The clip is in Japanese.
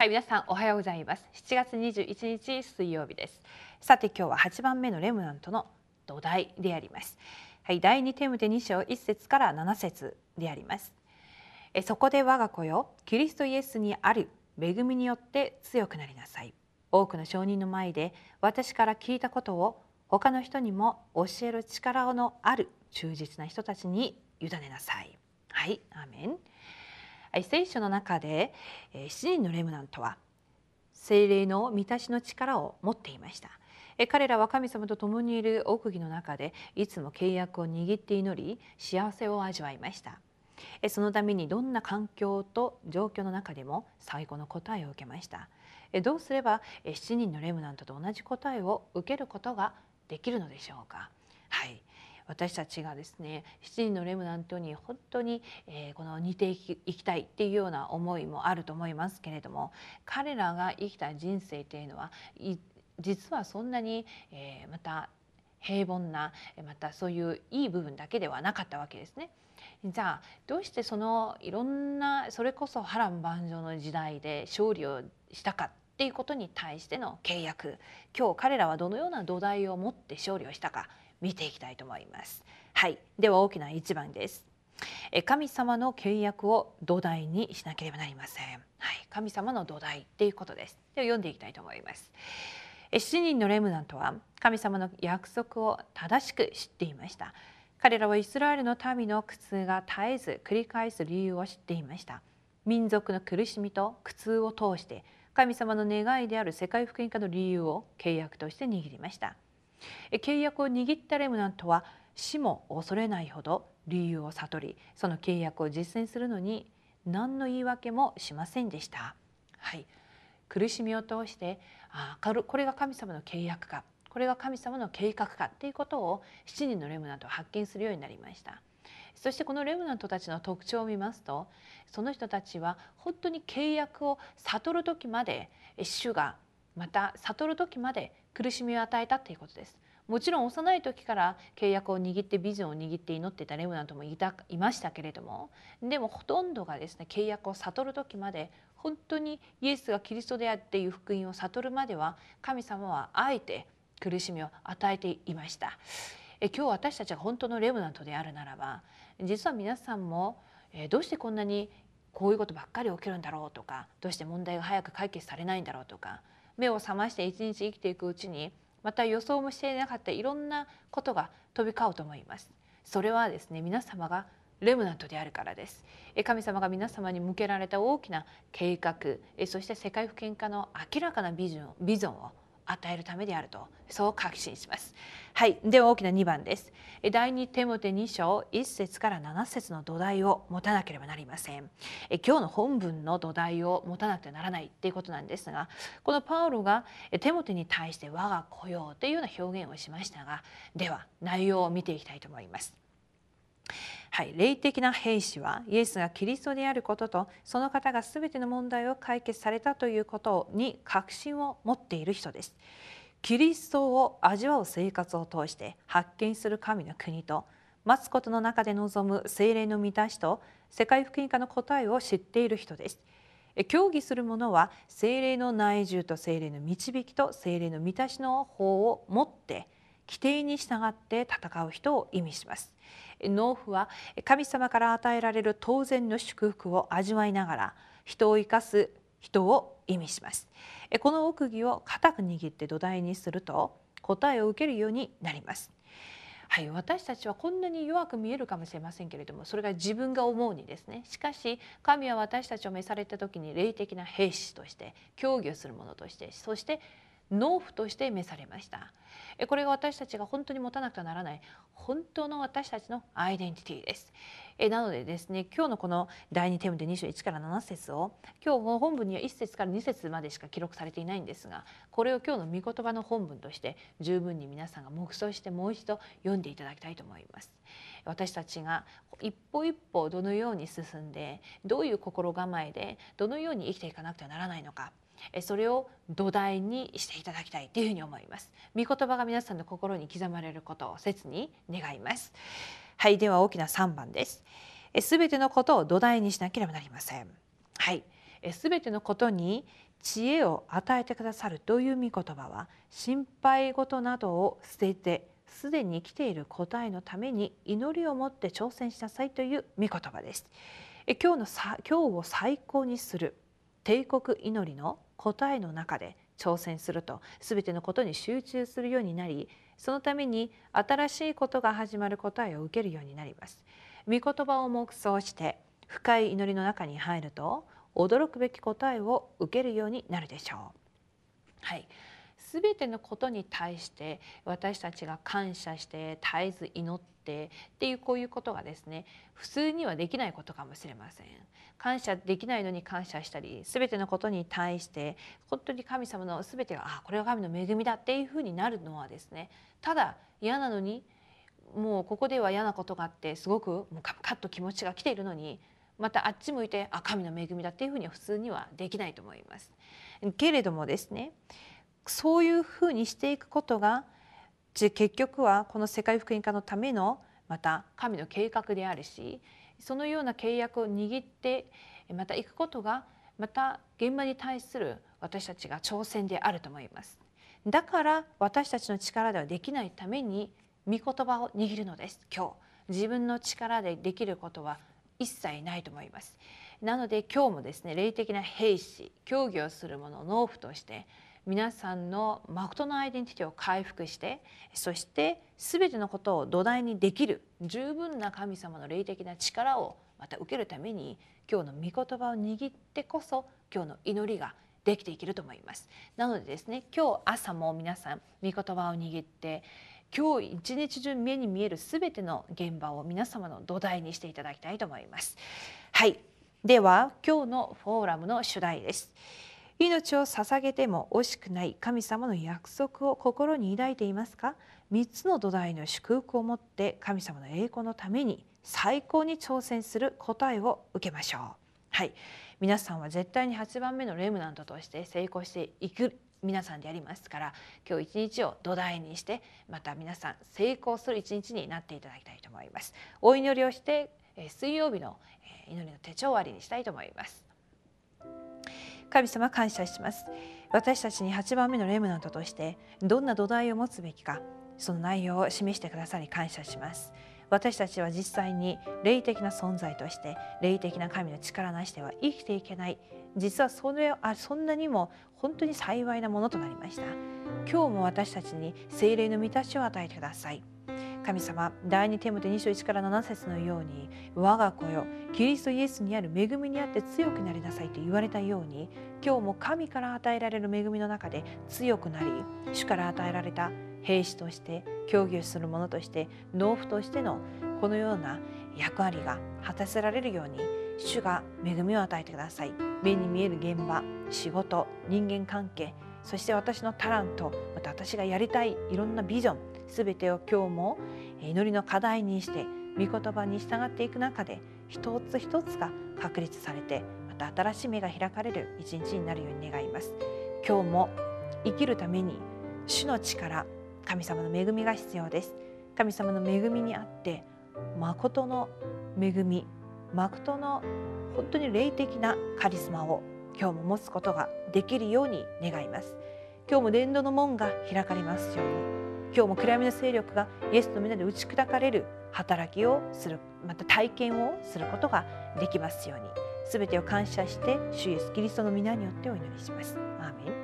はい、皆さんおはようございます。7月21日水曜日です。さて今日は8番目のレムナントの土台であります。はい、第2テムテ2章1節から7節であります。えそこで我が子よ、キリストイエスにある恵みによって強くなりなさい。多くの証人の前で私から聞いたことを他の人にも教える力のある忠実な人たちに委ねなさい。はい、アーメン。聖書の中で7人のレムナントは精霊の満たしの力を持っていました。彼らは神様と共にいる奥義の中でいつも契約を握って祈り幸せを味わいました。そのためにどんな環境と状況の中でも最高の答えを受けました。どうすれば7人のレムナントと同じ答えを受けることができるのでしょうか。はい。私たちがですね7人のレムナントに本当に、えー、この似ていきたいっていうような思いもあると思いますけれども彼らが生きた人生というのは実はそんなに、えー、また平凡なまたそういういい部分だけではなかったわけですね。じゃあどうしてそのいろんなそれこそ波乱万丈の時代で勝利をしたかっていうことに対しての契約今日彼らはどのような土台を持って勝利をしたか見ていきたいと思います。はい。では大きな一番です。神様の契約を土台にしなければなりません。はい。神様の土台っていうことです。では読んでいきたいと思います。7人のレムナントは神様の約束を正しく知っていました。彼らはイスラエルの民の苦痛が絶えず繰り返す理由を知っていました。民族の苦しみと苦痛を通して神様の願いである世界福音化の理由を契約として握りました。契約を握ったレムナントは死も恐れないほど理由を悟りその契約を実践するのに何の言い訳もしませんでした。はい、苦しみを通してあこれが神様の契約かこれが神様の計画かっていうことを7人のレムナントは発見するようになりました。そしてこのレムナントたちの特徴を見ますとその人たちは本当に契約を悟る時まで主がまた悟る時まで苦しみを与えたということです。もちろん幼い時から契約を握ってビジョンを握って祈っていたレムナントもいたいましたけれどもでもほとんどがですね契約を悟る時まで本当にイエスがキリストであっていう福音を悟るまでは神様はあえて苦しみを与えていました。え今日私たちが本当のレムナントであるならば実は皆さんもえどうしてこんなにこういうことばっかり起きるんだろうとかどうして問題が早く解決されないんだろうとか目を覚まして一日生きていくうちにまた予想もしていなかったいろんなことが飛び交うと思います。それはですね皆様がレムナントであるからです。神様が皆様に向けられた大きな計画そして世界不見化の明らかなビジョンビジョンを与えるためであるとそう確信します。はい。では大きな2番です。第2テモテ2章1節から7節の土台を持たなければなりません。今日の本文の土台を持たなくてはならないっていうことなんですがこのパウロがテモテに対して我が子よというような表現をしましたがでは内容を見ていきたいと思います。はい、霊的な兵士はイエスがキリストであることとその方が全ての問題を解決されたということに確信を持っている人です。キリストを味わう生活を通して発見する神の国と待つことの中で望む精霊の満たしと世界福音化の答えを知っている人です。協議する者は精霊の内住と精霊の導きと精霊の満たしの法を持って規定に従って戦う人を意味します。農夫は神様から与えられる当然の祝福を味わいながら人を生かす人を意味します。この奥義を固く握って土台にすると答えを受けるようになります。はい、私たちはこんなに弱く見えるかもしれませんけれどもそれが自分が思うにですね。しかし神は私たちを召された時に霊的な兵士として協議をする者としてそして農夫として召されました。これが私たちが本当に持たなくてはならない本当の私たちのアイデンティティです。えなのでですね今日のこの第2テーマで21から7節を今日本文には1節から2節までしか記録されていないんですがこれを今日の御言葉の本文として十分に皆さんが黙想してもう一度読んでいただきたいと思います。私たちが一歩一歩どのように進んでどういう心構えでどのように生きていかなくてはならないのかそれを土台にしていただきたいというふうに思います。御言葉が皆さんの心に刻まれることを切に願います。はいでは大きな3番です。すべてのことを土台にしなければなりません。はい。すべてのことに知恵を与えてくださるという御言葉は心配事などを捨ててすでに来ている答えのために祈りを持って挑戦しなさいという御言葉です。今日のさ今日を最高にする帝国祈りの答えの中で挑戦すると全てのことに集中するようになりそのために新しいことが始まる答えを受けるようになります。御言葉を黙想して深い祈りの中に入ると驚くべき答えを受けるようになるでしょう。はい、全てのことに対して私たちが感謝して絶えず祈ってっていうこういうことがですね普通にはできないことかもしれません。感謝できないのに感謝したり全てのことに対して本当に神様の全てがあこれは神の恵みだっていうふうになるのはですねただ嫌なのにもうここでは嫌なことがあってすごくもうカッと気持ちが来ているのにまたあっち向いてあ神の恵みだっていうふうには普通にはできないと思います。けれどもですねそういうふうにしていくことが結局はこの世界福音化のためのまた神の計画であるしそのような契約を握ってまた行くことがまた現場に対する私たちが挑戦であると思います。だから私たちの力ではできないために御言葉を握るのです。今日。自分の力でできることは一切ないと思います。なので今日もですね霊的な兵士競技をする者農夫として皆さんの誠のアイデンティティを回復してそして全てのことを土台にできる十分な神様の霊的な力をまた受けるために今日の御言葉を握ってこそ今日の祈りができていけると思います。なのでですね今日朝も皆さん御言葉を握って今日一日中目に見えるすべての現場を皆様の土台にしていただきたいと思います。はい。では今日のフォーラムの主題です。命を捧げても惜しくない神様の約束を心に抱いていますか？3つの土台の祝福を持って神様の栄光のために最高に挑戦する答えを受けましょう。はい。皆さんは絶対に8番目のレムナントとして成功していく皆さんでありますから今日一日を土台にしてまた皆さん成功する一日になっていただきたいと思います。お祈りをして水曜日の祈りの手帳終わりにしたいと思います。神様感謝します。私たちに8番目のレムナントとしてどんな土台を持つべきかその内容を示してくださり感謝します。私たちは実際に霊的な存在として霊的な神の力なしでは生きていけない。実はそれあそんなにも本当に幸いなものとなりました。今日も私たちに精霊の満たしを与えてください。神様第二テモテ2章1から7節のように我が子よキリストイエスにある恵みにあって強くなりなさいと言われたように今日も神から与えられる恵みの中で強くなり主から与えられた兵士として競技をする者として農夫としてのこのような役割が果たせられるように主が恵みを与えてください。目に見える現場仕事人間関係そして私のタラントまた私がやりたいいろんなビジョン全てを今日も祈りの課題にして御言葉に従っていく中で一つ一つが確立されてまた新しい目が開かれる一日になるように願います。今日も生きるために主の力神様の恵みが必要です。神様の恵みにあって誠の恵み誠の本当に霊的なカリスマを今日も持つことができるように願います。今日も伝道の門が開かれますように。今日も暗闇の勢力がイエスの皆で打ち砕かれる働きをするまた体験をすることができますように。全てを感謝して主イエスキリストの皆によってお祈りします。アーメン。